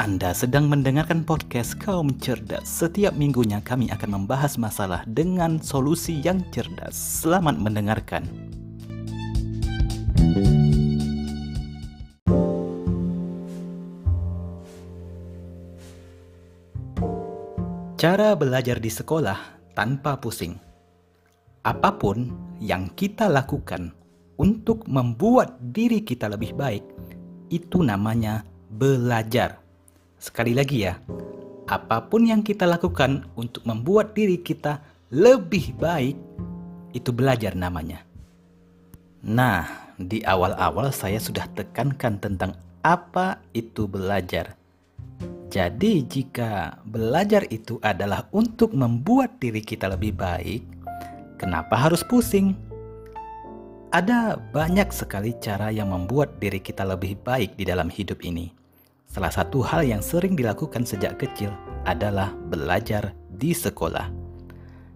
Anda sedang mendengarkan podcast Kaum Cerdas. Setiap minggunya kami akan membahas masalah dengan solusi yang cerdas. Selamat mendengarkan. Cara belajar di sekolah tanpa pusing. Apa pun yang kita lakukan untuk membuat diri kita lebih baik, itu namanya belajar. Sekali lagi ya, apa pun yang kita lakukan untuk membuat diri kita lebih baik, itu belajar namanya. Nah, di awal-awal saya sudah tekankan tentang apa itu belajar. Jadi, jika belajar itu adalah untuk membuat diri kita lebih baik, kenapa harus pusing? Ada banyak sekali cara yang membuat diri kita lebih baik di dalam hidup ini. Salah satu hal yang sering dilakukan sejak kecil adalah belajar di sekolah.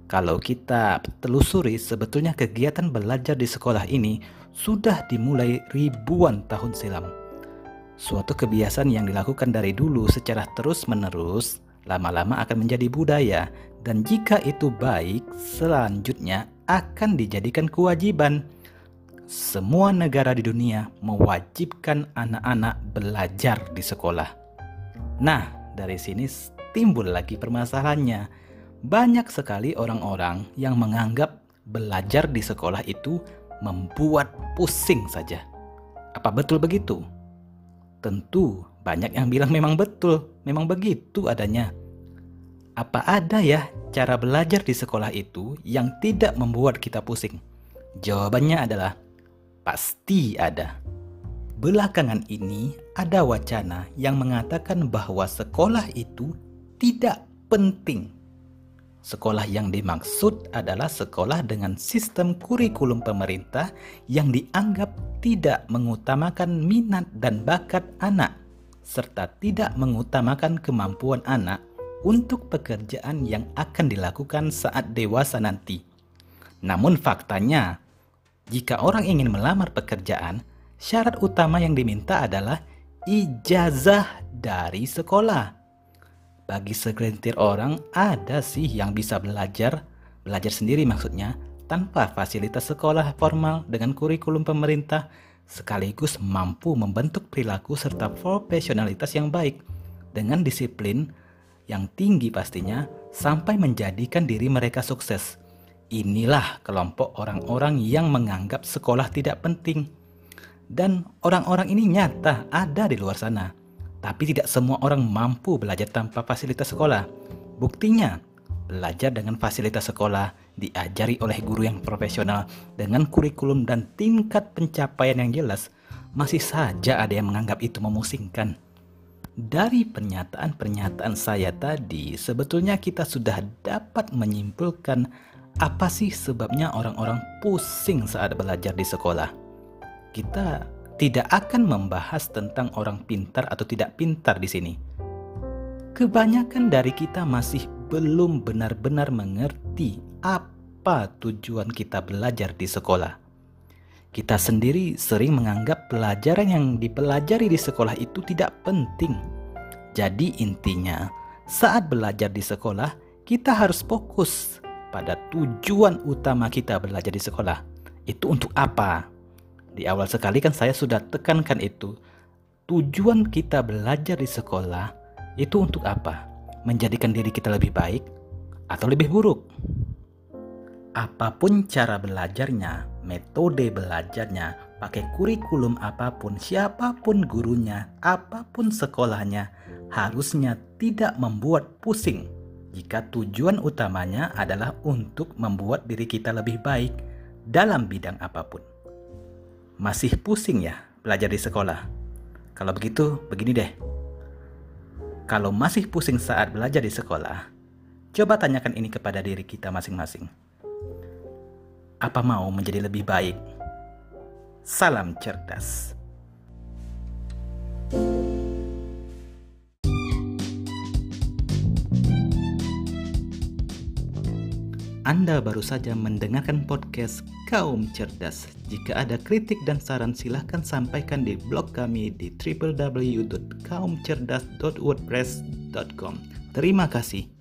Kalau kita telusuri, sebetulnya kegiatan belajar di sekolah ini sudah dimulai ribuan tahun silam. Suatu kebiasaan yang dilakukan dari dulu secara terus-menerus, lama-lama akan menjadi budaya, dan jika itu baik, selanjutnya akan dijadikan kewajiban semua negara di dunia mewajibkan anak-anak belajar di sekolah. Nah, dari sini timbul lagi permasalahannya. Banyak sekali orang-orang yang menganggap belajar di sekolah itu membuat pusing saja. Apa betul begitu? Tentu banyak yang bilang memang betul, memang begitu adanya. Apa ada ya cara belajar di sekolah itu yang tidak membuat kita pusing? Jawabannya adalah pasti ada. Belakangan ini ada wacana yang mengatakan bahwa sekolah itu tidak penting. Sekolah yang dimaksud adalah sekolah dengan sistem kurikulum pemerintah yang dianggap tidak mengutamakan minat dan bakat anak, serta tidak mengutamakan kemampuan anak untuk pekerjaan yang akan dilakukan saat dewasa nanti. Namun, faktanya jika orang ingin melamar pekerjaan, syarat utama yang diminta adalah ijazah dari sekolah. Bagi segelintir orang, ada sih yang bisa belajar, belajar sendiri maksudnya, tanpa fasilitas sekolah formal dengan kurikulum pemerintah, sekaligus mampu membentuk perilaku serta profesionalitas yang baik dengan disiplin yang tinggi pastinya sampai menjadikan diri mereka sukses. Inilah kelompok orang-orang yang menganggap sekolah tidak penting. Dan orang-orang ini nyata ada di luar sana. Tapi tidak semua orang mampu belajar tanpa fasilitas sekolah. Buktinya, belajar dengan fasilitas sekolah diajari oleh guru yang profesional dengan kurikulum dan tingkat pencapaian yang jelas, masih saja ada yang menganggap itu memusingkan. Dari pernyataan-pernyataan saya tadi, sebetulnya kita sudah dapat menyimpulkan apa sih sebabnya orang-orang pusing saat belajar di sekolah? Kita tidak akan membahas tentang orang pintar atau tidak pintar di sini. Kebanyakan dari kita masih belum benar-benar mengerti apa tujuan kita belajar di sekolah. Kita sendiri sering menganggap pelajaran yang dipelajari di sekolah itu tidak penting. Jadi intinya, saat belajar di sekolah, kita harus fokus pada tujuan utama kita belajar di sekolah. Itu untuk apa? Di awal sekali kan saya sudah tekankan itu. Tujuan kita belajar di sekolah itu untuk apa? Menjadikan diri kita lebih baik atau lebih buruk? Apa pun cara belajarnya, metode belajarnya, pakai kurikulum apa pun, siapa pun gurunya, apa pun sekolahnya, harusnya tidak membuat pusing jika tujuan utamanya adalah untuk membuat diri kita lebih baik dalam bidang apa pun. Masih pusing ya belajar di sekolah? Kalau begitu, begini deh. Kalau masih pusing saat belajar di sekolah, coba tanyakan ini kepada diri kita masing-masing. Apa mau menjadi lebih baik? Salam cerdas. Anda baru saja mendengarkan podcast Kaum Cerdas. Jika ada kritik dan saran silahkan sampaikan di blog kami di www.kaumcerdas.wordpress.com. Terima kasih.